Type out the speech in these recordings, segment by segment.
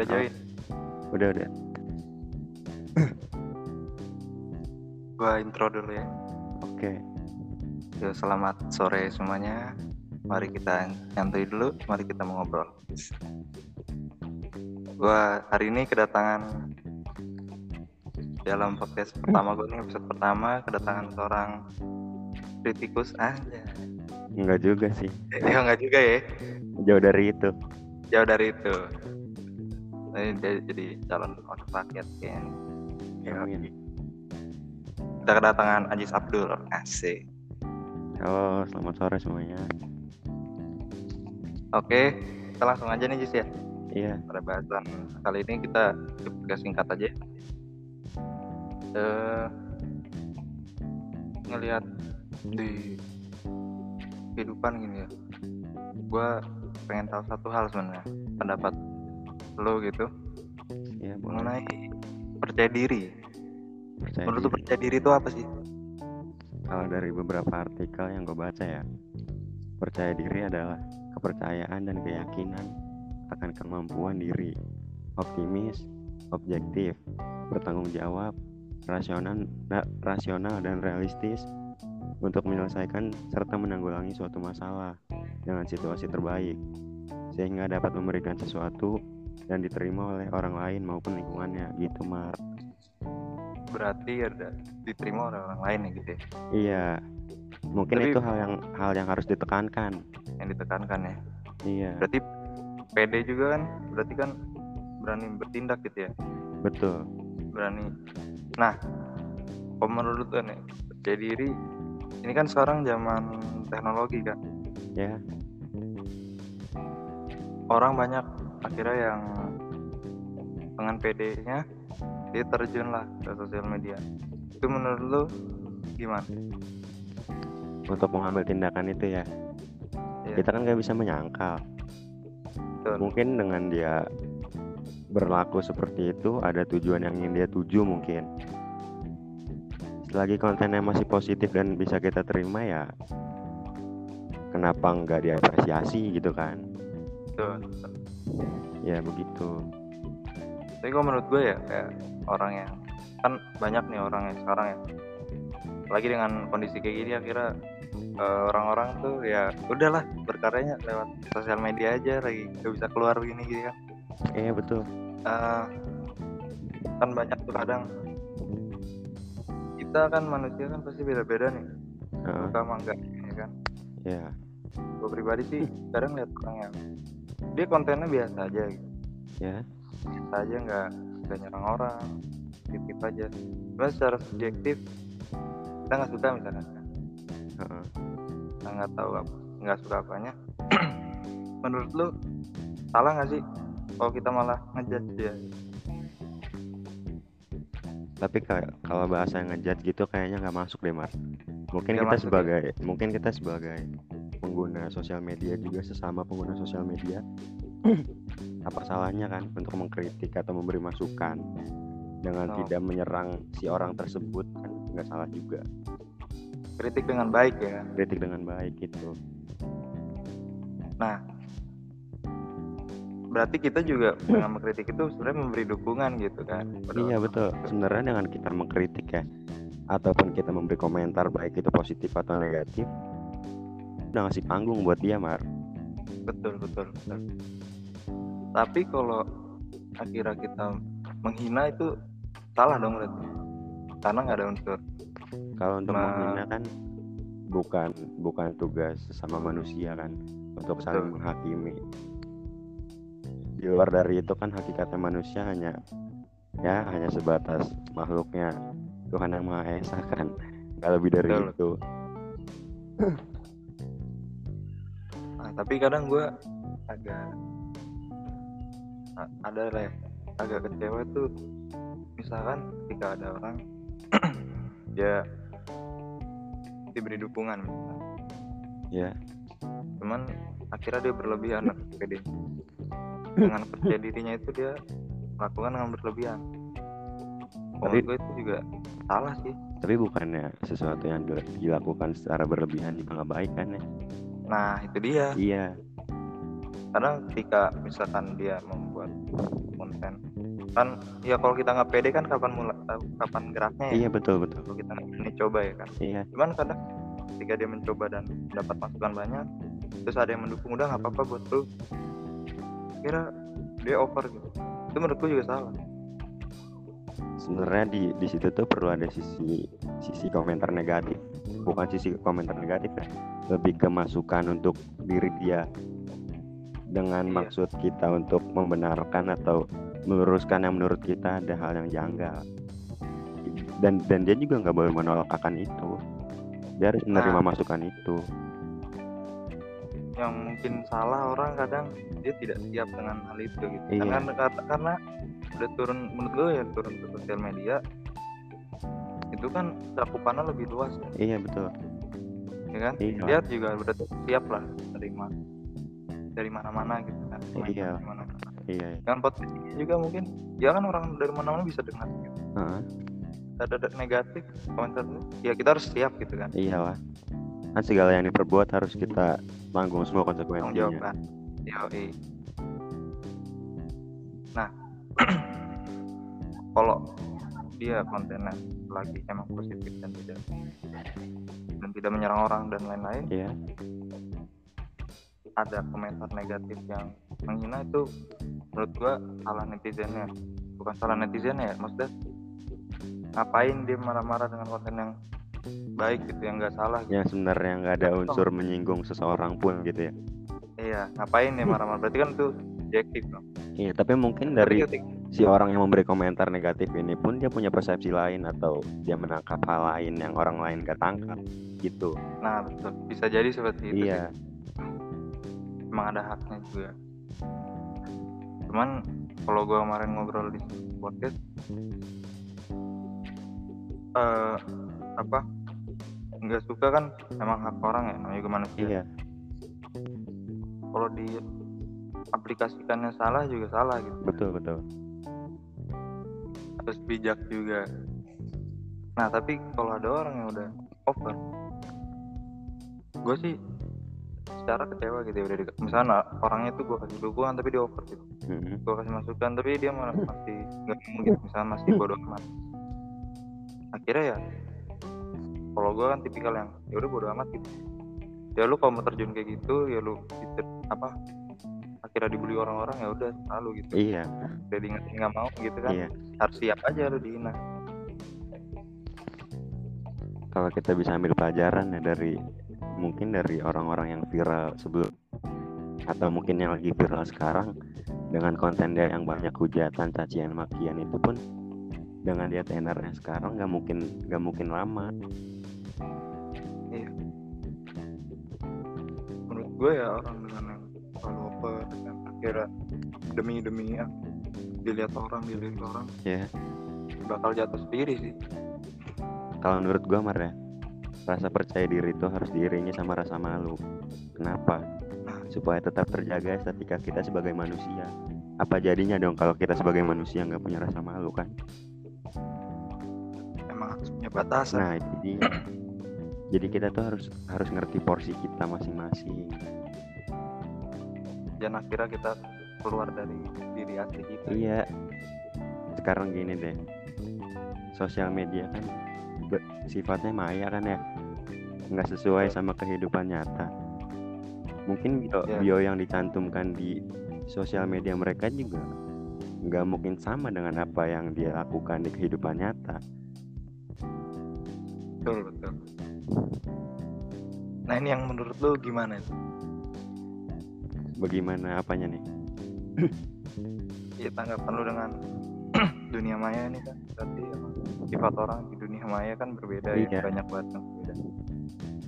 Udah join. Udah udah. Gua intro dulu ya. Oke. Yo, selamat sore semuanya. Mari kita nyantai dulu. Mari kita mengobrol. Gua hari ini kedatangan dalam podcast pertama gue nih episode pertama kedatangan seorang kritikus aja. Enggak juga sih. Ya enggak juga ya. Jauh dari itu. Jauh dari itu. Ini dia jadi calon wakil rakyat kayaknya. Ya, Amin. Kita kedatangan Ajis Abdul. Asik. Halo, selamat sore semuanya. Oke, kita langsung aja nih Jis ya. Iya. Pada bahasan kali ini kita coba singkat aja. Eh ngelihat di kehidupan gini ya. Gua pengen tahu satu hal sebenarnya, pendapat lo gitu boleh. mengenai percaya diri. Percaya Menurut diri. percaya diri itu apa sih? Kalau dari beberapa artikel yang gue baca ya, percaya diri adalah kepercayaan dan keyakinan akan kemampuan diri, optimis, objektif, bertanggung jawab, rasional, na- rasional dan realistis untuk menyelesaikan serta menanggulangi suatu masalah dengan situasi terbaik, sehingga dapat memberikan sesuatu dan diterima oleh orang lain maupun lingkungannya gitu Mar. Berarti ada diterima oleh orang lain ya gitu ya, Iya, mungkin Tapi- itu hal yang hal yang harus ditekankan. yang ditekankan ya. Iya, Berarti PD juga kan, berarti kan berani bertindak gitu ya. betul. berani nah kalau menurut ya percaya diri ini kan sekarang zaman teknologi kan Ya, orang banyak akhirnya yang dengan PD-nya dia terjun lah ke sosial media itu menurut lu gimana untuk mengambil tindakan itu ya, Iya. kita kan nggak bisa menyangkal. Betul. Mungkin dengan dia berlaku seperti itu ada tujuan yang ingin dia tuju mungkin. Selagi kontennya masih positif dan bisa kita terima ya, kenapa nggak diapresiasi gitu kan? Betul. Ya begitu. tapi kalau menurut gue ya kayak orang yang kan banyak nih orang yang sekarang ya. Lagi dengan kondisi kayak gini akhirnya eh, orang-orang tuh ya udahlah berkaryanya lewat sosial media aja lagi gak bisa keluar begini gitu kan. Iya betul. Eh, kan banyak tuh kadang. Kita kan manusia kan pasti beda-beda nih. Heeh, suka sama enggak ya kan. Ya, gue pribadi sih kadang lihat orang yang dia kontennya biasa aja gitu. Ya, biasa aja nggak nggak nyerang orang. Titip aja. Cuma secara subjektif kita nggak suka misalnya. Heeh. kita nggak tahu apa nggak suka apanya. Menurut lu salah nggak sih kalau kita malah ngejudge dia? Tapi kalau bahasa ngejudge gitu kayaknya nggak masuk deh, Mar. Mungkin kita masuk ya? sebagai mungkin kita sebagai pengguna sosial media juga sesama pengguna sosial media. Apa salahnya kan untuk mengkritik atau memberi masukan dengan Oh. tidak menyerang si orang tersebut kan nggak salah juga. Kritik dengan baik ya. Kritik dengan baik gitu. Nah berarti kita juga dengan mengkritik itu sebenarnya memberi dukungan gitu kan. Pada iya betul. Sebenarnya dengan kita mengkritik ya ataupun kita memberi komentar baik itu positif atau negatif udah ngasih panggung buat dia Mar betul betul betul tapi kalau akhirnya kita menghina itu salah dong berarti karena nggak ada unsur Kalau untuk Ma- menghina kan bukan bukan tugas sesama manusia kan untuk saling menghakimi. Di luar dari itu kan hakikatnya manusia hanya ya hanya sebatas makhluknya Tuhan yang Maha Esa kan. Nggak lebih dari Betul. itu. Tapi kadang gue agak ada lah ya, agak kecewa tuh. Misalkan ketika ada orang dia diberi dukungan misalkan. Ya, cuman akhirnya dia berlebihan pede dengan percaya dirinya itu dia melakukan dengan berlebihan. Tapi- gue itu juga salah sih. Tapi bukannya sesuatu yang dil- dilakukan secara berlebihan juga nggak baik kan ya? Nah itu dia. Iya, kadang ketika misalkan dia membuat konten kan ya kalau kita nggak pede kan kapan mulai kapan geraknya ya. Iya betul betul. Kalau kita berani coba ya kan. Iya. Cuman kadang ketika dia mencoba dan mendapat masukan banyak terus ada yang mendukung udah nggak apa-apa buat lu. Kira dia over gitu. Itu menurutku juga salah. Sebenarnya di di situ tuh perlu ada sisi sisi komentar negatif. Bukan sisi komentar negatif ya lebih ke masukan untuk diri dia dengan Iya. maksud kita untuk membenarkan atau meluruskan yang menurut kita ada hal yang janggal dan dan dia juga nggak boleh menolak akan itu dia harus menerima Nah. masukan itu yang mungkin salah orang kadang dia tidak siap dengan hal itu gitu Iya. karena karena, karena udah turun menurut gue ya turun ke sosial media itu kan cakupannya lebih luas ya, iya betul ya kan Iya. dia juga udah siap lah terima dari mana-mana gitu kan Iya. Dari mana-mana. iya dengan podcast juga mungkin ya kan orang dari mana-mana bisa dengar gitu. Heeh, ada, ada negatif komentar ya kita harus siap gitu kan iyalah kan segala yang diperbuat harus kita tanggung semua tanggung konsekuensinya jawab kan Yoi. nah kalau dia kontennya lagi emang positif dan tidak dan tidak menyerang orang dan lain-lain. Iya. Ada komentar negatif yang menghina itu menurut gua salah netizennya. Bukan salah netizennya ya maksudnya ngapain dia marah-marah dengan konten yang baik gitu yang nggak salah gitu. yang sebenarnya nggak ada unsur menyinggung seseorang pun gitu ya. Iya ngapain dia marah-marah? Berarti kan itu objektif dong. Iya tapi mungkin dari si orang yang memberi komentar negatif ini pun dia punya persepsi lain atau dia menangkap hal lain yang orang lain gak tangkap gitu. Nah betul bisa jadi seperti itu iya. sih. emang ada haknya juga. Cuman kalau gua kemarin ngobrol di podcast eh apa nggak suka kan emang hak orang ya namanya juga manusia. Iya. Kalau di aplikasikannya salah juga salah gitu. Betul betul harus bijak juga. Nah tapi kalau ada orang yang udah over gue sih secara kecewa gitu ya udah di- misalnya orangnya tuh gue kasih dukungan tapi dia over gitu. Mm-mm. gue kasih masukan tapi dia malah masih nggak ngomong gitu misalnya masih bodoh amat. Akhirnya ya kalau gue kan tipikal yang ya udah bodoh amat gitu. Ya lu kalau mau terjun kayak gitu ya lu apa akhirnya dibully orang-orang ya udah lalu gitu. Iya. Udah diingetin nggak mau gitu kan. Iya. Harus siap aja lu dihina. Kalau kita bisa ambil pelajaran ya dari mungkin dari orang-orang yang viral sebelum atau mungkin yang lagi viral sekarang dengan konten dia yang banyak hujatan cacian makian itu pun dengan dia tenernya sekarang nggak mungkin nggak mungkin lama. Menurut gue ya orang dengan yang terlalu akhirnya demi demi ya. Dilihat orang dilihat orang. Ya bakal jatuh sendiri sih. Kalau menurut gua Mar ya rasa percaya diri itu harus diiringi sama rasa malu. Kenapa? Supaya tetap terjaga ketika kita sebagai manusia. Apa jadinya dong kalau kita sebagai manusia nggak punya rasa malu kan? Emang harus punya batasan. Nah itu dia jadi kita tuh harus harus ngerti porsi kita masing-masing dan akhirnya kita keluar dari diri asli kita. Iya. Sekarang gini deh. Sosial media kan sifatnya maya kan ya? Nggak sesuai sama kehidupan nyata. Mungkin bio, Iya. bio yang dicantumkan di sosial media mereka juga nggak mungkin sama dengan apa yang dia lakukan di kehidupan nyata. Betul betul. Nah ini yang menurut lu gimana? itu bagaimana apanya nih? Ya tanggapan lu dengan dunia maya ini kan berarti emang sifat orang di dunia maya kan berbeda Iya. ya banyak banget yang berbeda.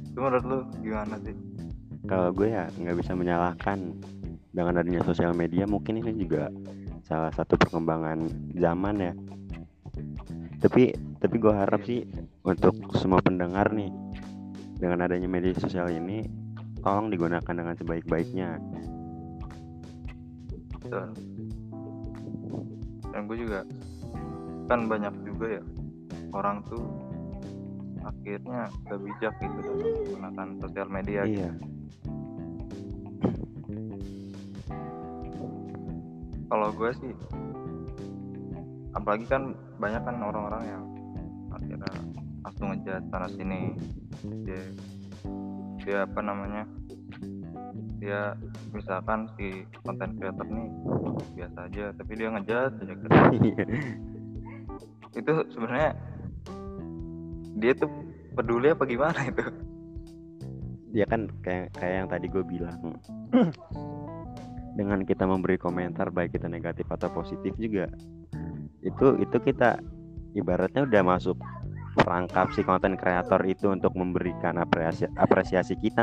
Itu menurut lu gimana sih? Kalau gue ya nggak bisa menyalahkan. Dengan adanya sosial media mungkin ini juga salah satu perkembangan zaman ya. Tapi tapi gue harap sih untuk semua pendengar nih dengan adanya media sosial ini tolong digunakan dengan sebaik-baiknya Betul. dan gue juga kan banyak juga ya orang tuh akhirnya gak bijak gitu dalam menggunakan sosial media gitu. iya kalau gue sih apalagi kan banyak kan orang-orang yang akhirnya langsung ngejat sana sini dia dia apa namanya dia misalkan si konten creator nih biasa aja tapi dia ngejat aja gitu. itu sebenarnya dia tuh peduli apa gimana itu? Dia kan kayak kayak yang tadi gue bilang. Dengan kita memberi komentar baik kita negatif atau positif juga itu itu kita ibaratnya udah masuk perangkap si konten kreator itu untuk memberikan apresiasi apresiasi kita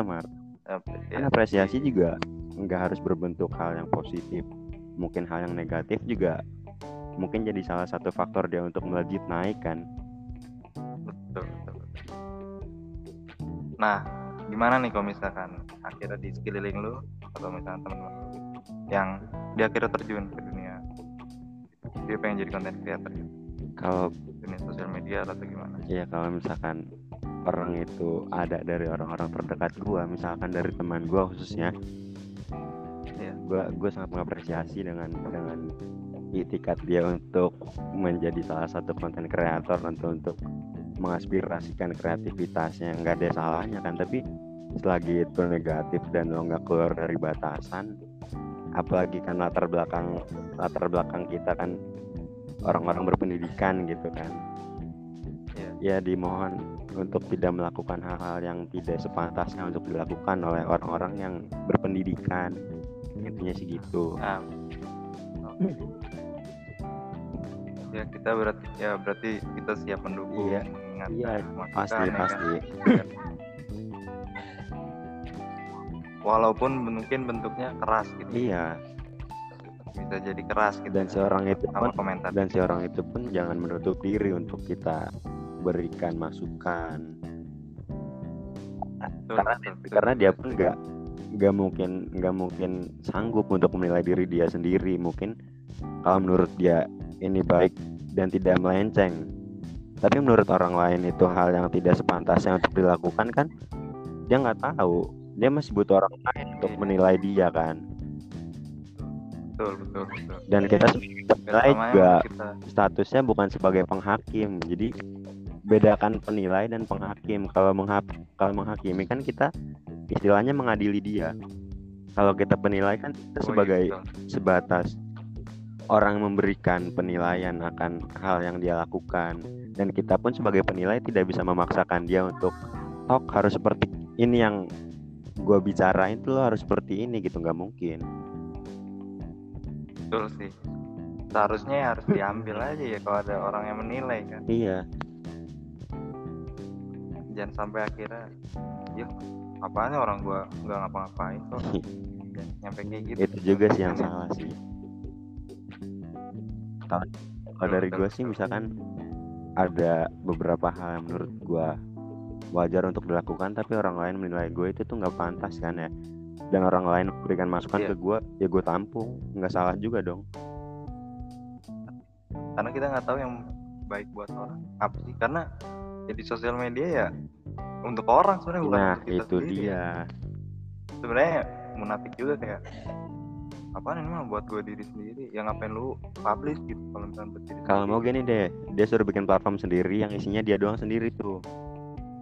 kan apresiasi juga nggak harus berbentuk hal yang positif. Mungkin hal yang negatif juga mungkin jadi salah satu faktor dia untuk melejit naik kan? Betul, betul, betul. nah gimana nih kalau misalkan akhirnya di sekeliling lu atau misalkan teman-teman lu yang dia akhirnya terjun ke dunia dia pengen jadi konten creator? Gitu kalau dunia sosial media atau gimana? Ya kalau misalkan orang itu ada dari orang-orang terdekat gua misalkan dari teman gua khususnya Iya. gua gua sangat mengapresiasi dengan dengan itikat dia untuk menjadi salah satu konten kreator untuk untuk mengaspirasikan kreativitasnya nggak ada salahnya kan tapi selagi itu negatif dan lo nggak keluar dari batasan apalagi kan latar belakang latar belakang kita kan orang-orang berpendidikan gitu kan Iya. ya dimohon untuk tidak melakukan hal-hal yang tidak sepantasnya untuk dilakukan oleh orang-orang yang berpendidikan. Intinya sih gitu. Nah oke. ya kita berarti ya berarti kita siap mendukung Iya. mengingatkan, Iya, pasti ya kan? pasti. Walaupun mungkin bentuknya keras gitu. Iya. Bisa jadi keras gitu dan seorang itu pun komentar. dan seorang itu pun jangan menutup diri untuk kita berikan masukan. Karena karena dia pun nggak nggak mungkin nggak mungkin sanggup untuk menilai diri dia sendiri. Mungkin kalau menurut dia ini baik dan tidak melenceng. Tapi menurut orang lain itu hal yang tidak sepantasnya untuk dilakukan kan dia nggak tahu. Dia masih butuh orang lain untuk Iya. menilai dia kan. Betul betul betul. Dan kita sebagai Dan penilai sama juga kita. statusnya bukan sebagai penghakim. Jadi bedakan penilai dan penghakim. Kalau menghak kalau menghakimi kan kita istilahnya mengadili dia. Kalau kita penilai kan kita Oh, iya, sebagai sebatas orang memberikan penilaian akan hal yang dia lakukan. Dan kita pun sebagai penilai tidak bisa memaksakan dia untuk tok harus seperti ini yang gue bicarain tuh lo harus seperti ini gitu. Nggak mungkin. Betul sih. Seharusnya ya harus diambil aja ya kalau ada orang yang menilai kan. Iya jangan sampai akhirnya ya apaan orang gua? Nggak ngapa-ngapain kok. Nyampe kayak gitu. Itu juga sih yang salah sih. Kalau kalau dari gue sih misalkan ada beberapa hal yang menurut gue wajar untuk dilakukan tapi orang lain menilai gue itu tuh nggak pantas kan ya. Dan orang lain memberikan masukan Iya. ke gue ya gue tampung. Nggak salah juga dong. Karena kita nggak tahu yang baik buat orang apa sih. Karena ya di sosial media ya untuk orang sebenarnya bukan nah untuk kita itu sendiri. dia. Sebenarnya munafik juga kayak apaan ini mah buat gue diri sendiri? Yang ngapain lu publish gitu kalau misalnya buat diri kalau mau gini deh dia suruh bikin platform sendiri yang isinya dia doang sendiri tuh.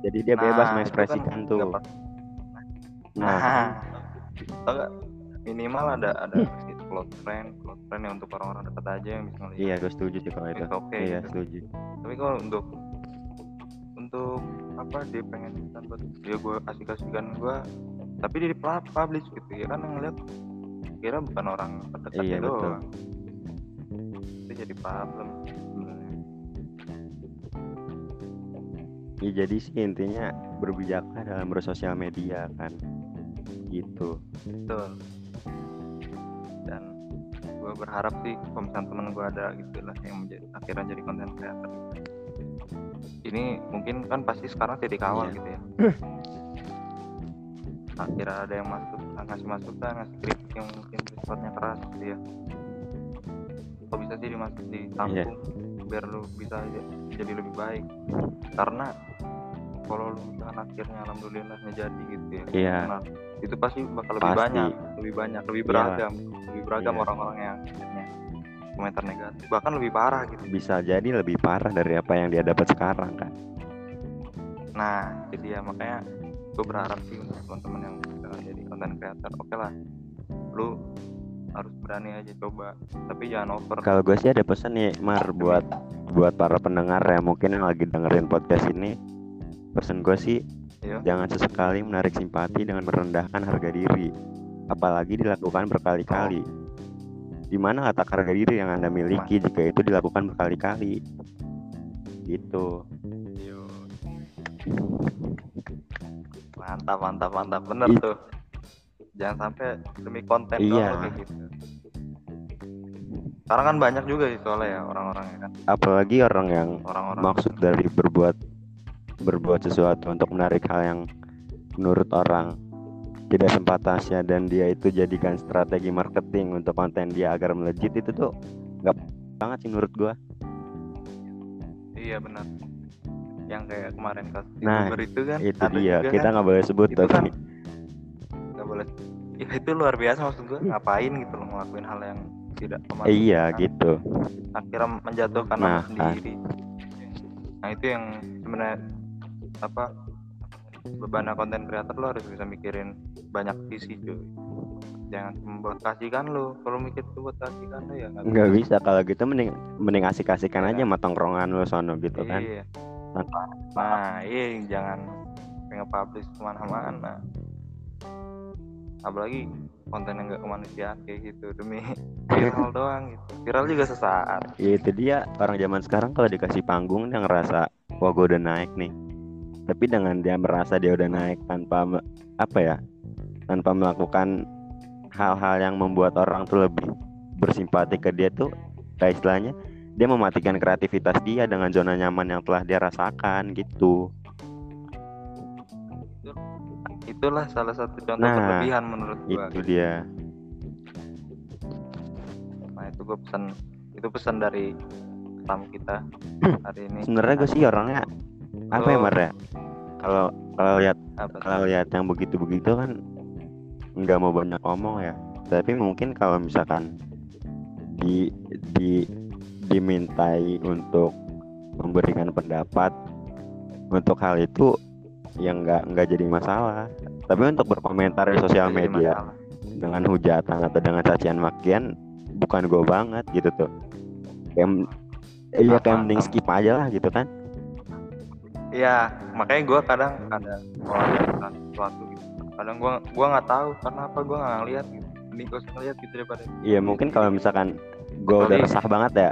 Jadi dia Nah, bebas kan mengekspresikan nggak tuh pas- nah. Nah tau gak minimal ada ada gitu, close friend close friend yang untuk orang-orang dekat aja yang bisa ngeliat. Iya gue setuju sih kalau itu. It's okay iya gitu. setuju. Tapi kalau untuk untuk apa dia pengen kan buat ya gue asik-asikan gue tapi dia di publish gitu ya kan yang ngeliat kira bukan orang terdekat Iya, betul. doang. Itu jadi problem sebenarnya. Ya jadi sih intinya berbijaklah dalam bersosial media kan gitu. Betul. Dan gue berharap sih misalnya temen gue ada gitu lah yang menjadi akhirnya jadi konten creator ini mungkin kan pasti sekarang titik awal Iya. gitu ya akhirnya ada yang masuk ngasih masukan ngasih kritik yang mungkin sifatnya keras gitu ya kok bisa sih dimasuk ditampung Iya. biar lu bisa jadi lebih baik karena kalau lu misalkan akhirnya alhamdulillah jadi gitu ya Iya. Nah, itu pasti bakal lebih Pasti. banyak lebih banyak lebih beragam lebih beragam Iya. orang-orang yang akhirnya komentar negatif bahkan lebih parah gitu. Bisa jadi lebih parah dari apa yang dia dapat sekarang kan? Nah jadi ya makanya gue berharap sih untuk teman-teman yang misalkan jadi konten creator oke lah. Lu harus berani aja coba tapi jangan over. Kalau gue sih ada pesan nih Mar buat buat para pendengar ya mungkin yang lagi dengerin podcast ini. Pesan gue sih Iya. jangan sesekali menarik simpati dengan merendahkan harga diri. Apalagi dilakukan berkali-kali di mana letak harga diri yang anda miliki jika itu dilakukan berkali-kali? Gitu. Yo. mantap mantap mantap. Bener Ih. tuh. Jangan sampai demi konten Iya. doang kayak gitu. Sekarang kan banyak juga sih soalnya ya orang-orang ya kan. Apalagi orang yang orang-orang maksud dari berbuat berbuat sesuatu untuk menarik hal yang menurut orang tidak sempatasnya dan dia itu jadikan strategi marketing untuk konten dia agar melejit itu tuh nggak banget sih menurut gua. Iya benar. Yang kayak kemarin kasus Nah, youtuber itu kan itu dia. juga kita kan, nggak boleh sebut Itu tapi kan nggak boleh. Ya itu luar biasa maksud gue ngapain gitu loh ngelakuin hal yang tidak kemanusiaan iya gitu. Akhirnya menjatuhkan Nah, sendiri. Nah itu yang sebenarnya apa beban konten kreator lo harus bisa mikirin banyak sisi cuy. Jangan buat kasihkan lo kalau mikir tuh buat kasihkan lo ya nggak bisa. Kalau gitu mending mending asik-asikan Iya. aja sama tongkrongan lu sono gitu kan. Iya. Tanpa- nah iya jangan pengen publish ke mana-mana. Apalagi konten yang gak kemanusiaan kayak gitu demi viral doang gitu. Viral juga sesaat. Ya itu dia. Orang zaman sekarang kalau dikasih panggung dia ngerasa wah gue udah naik nih. Tapi dengan dia merasa dia udah naik tanpa apa ya? Tanpa melakukan hal-hal yang membuat orang tuh lebih bersimpati ke dia tuh kayak istilahnya dia mematikan kreativitas dia dengan zona nyaman yang telah dia rasakan gitu. itulah salah satu contoh Nah, kelebihan menurut gua Itu dia. nah itu gua pesan itu pesan dari tamu kita hari ini Sebenarnya gue sih orangnya apa ya. Mar ya? Kalau kalau lihat kalau lihat yang begitu-begitu kan nggak mau banyak ngomong ya. Tapi mungkin kalau misalkan di di dimintai untuk memberikan pendapat untuk hal itu yang nggak nggak jadi masalah. Tapi untuk berkomentar di sosial media dengan hujatan atau dengan cacian makian bukan gue banget gitu tuh. Kayak iya kayak mending skip aja lah gitu kan Iya, makanya gua kadang ada kalau ada sesuatu gitu. Kadang gua gua nggak tahu karena apa gua nggak ngeliat gitu. Gua usah ngeliat gitu daripada Iya mungkin kalau misalkan gue udah resah banget ya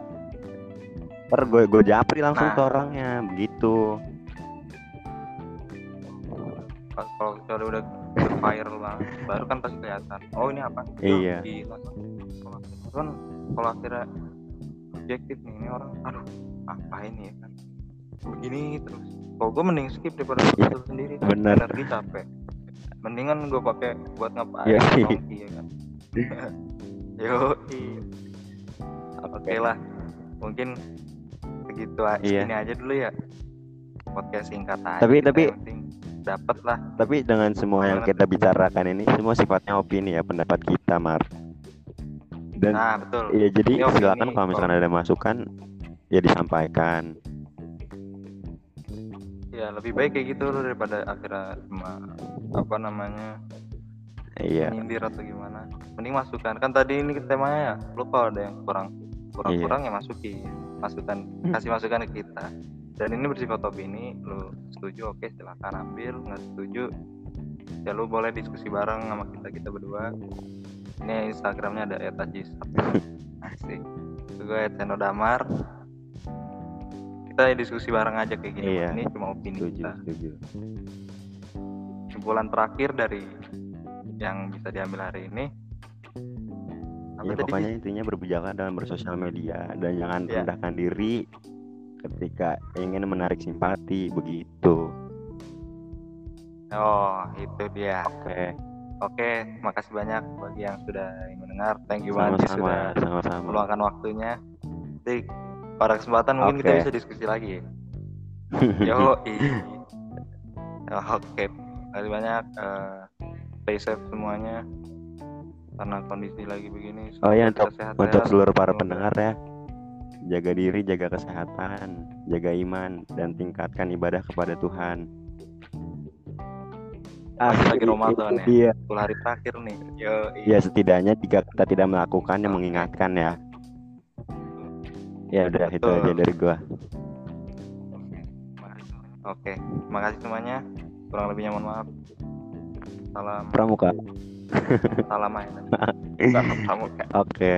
Ntar gue gue japri langsung Nah. ke orangnya begitu Kalau- kalau kecuali udah udah viral banget, baru kan pasti kelihatan. Oh ini apa? Iya. Kalau kan kalau akhirnya objektif nih ini orang, aduh apa ini ya kan? Begini terus. Kalau gue mending skip daripada Iya, yeah. sendiri. bener. Energi capek. Mendingan gue pakai buat ngapain? Iya. Ya kan. Yo, oke lah. Mungkin segitu aja Iya. ini aja dulu ya. Podcast singkat aja. Tapi- kita tapi- dapat lah. Tapi dengan semua yang kita bicarakan ini semua sifatnya opini ya pendapat kita Mar Dan Nah betul. iya jadi ini opini, silakan kalau misalkan ada masukan ya disampaikan Ya lebih baik kayak gitu loh daripada akhirnya cuma apa namanya Iya nyindir atau gimana. Mending masukan. Kan tadi ini temanya ya, lu kalau ada yang kurang kurang Iya. kurang ya masukin masukan kasih masukan ke kita. Dan ini bersifat opini, lu setuju oke silakan ambil, nggak setuju ya lu boleh diskusi bareng sama kita kita berdua. Ini Instagramnya ada etajis asik. Gue Etseno Damar. Kita diskusi bareng aja kayak gini. Iya. Ini cuma opini setuju kita. setuju kesimpulan terakhir dari yang bisa diambil hari ini apa Ya tadi pokoknya intinya berbijaklah dalam bersosial media dan jangan Iya. rendahkan diri ketika ingin menarik simpati begitu. oh itu dia Oke, oke makasih banyak bagi yang sudah mendengar thank you banget sudah sama-sama, meluangkan waktunya Nanti pada kesempatan mungkin kita Oke. bisa diskusi lagi ya yo Oke, terima banyak. eh, stay safe semuanya. Karena kondisi lagi begini. Oh iya, semoga untuk kita sehat-sehat. untuk seluruh para pendengar ya jaga diri jaga kesehatan jaga iman dan tingkatkan ibadah kepada Tuhan Masih lagi Ramadan ya. 10 hari terakhir nih. Yo, ya setidaknya jika kita tidak melakukannya Oke. mengingatkan ya ya udah itu aja dari gua Oke, makasih semuanya. Kurang lebihnya mohon maaf. Salam, pramuka salam aja. Salam pramuka. oke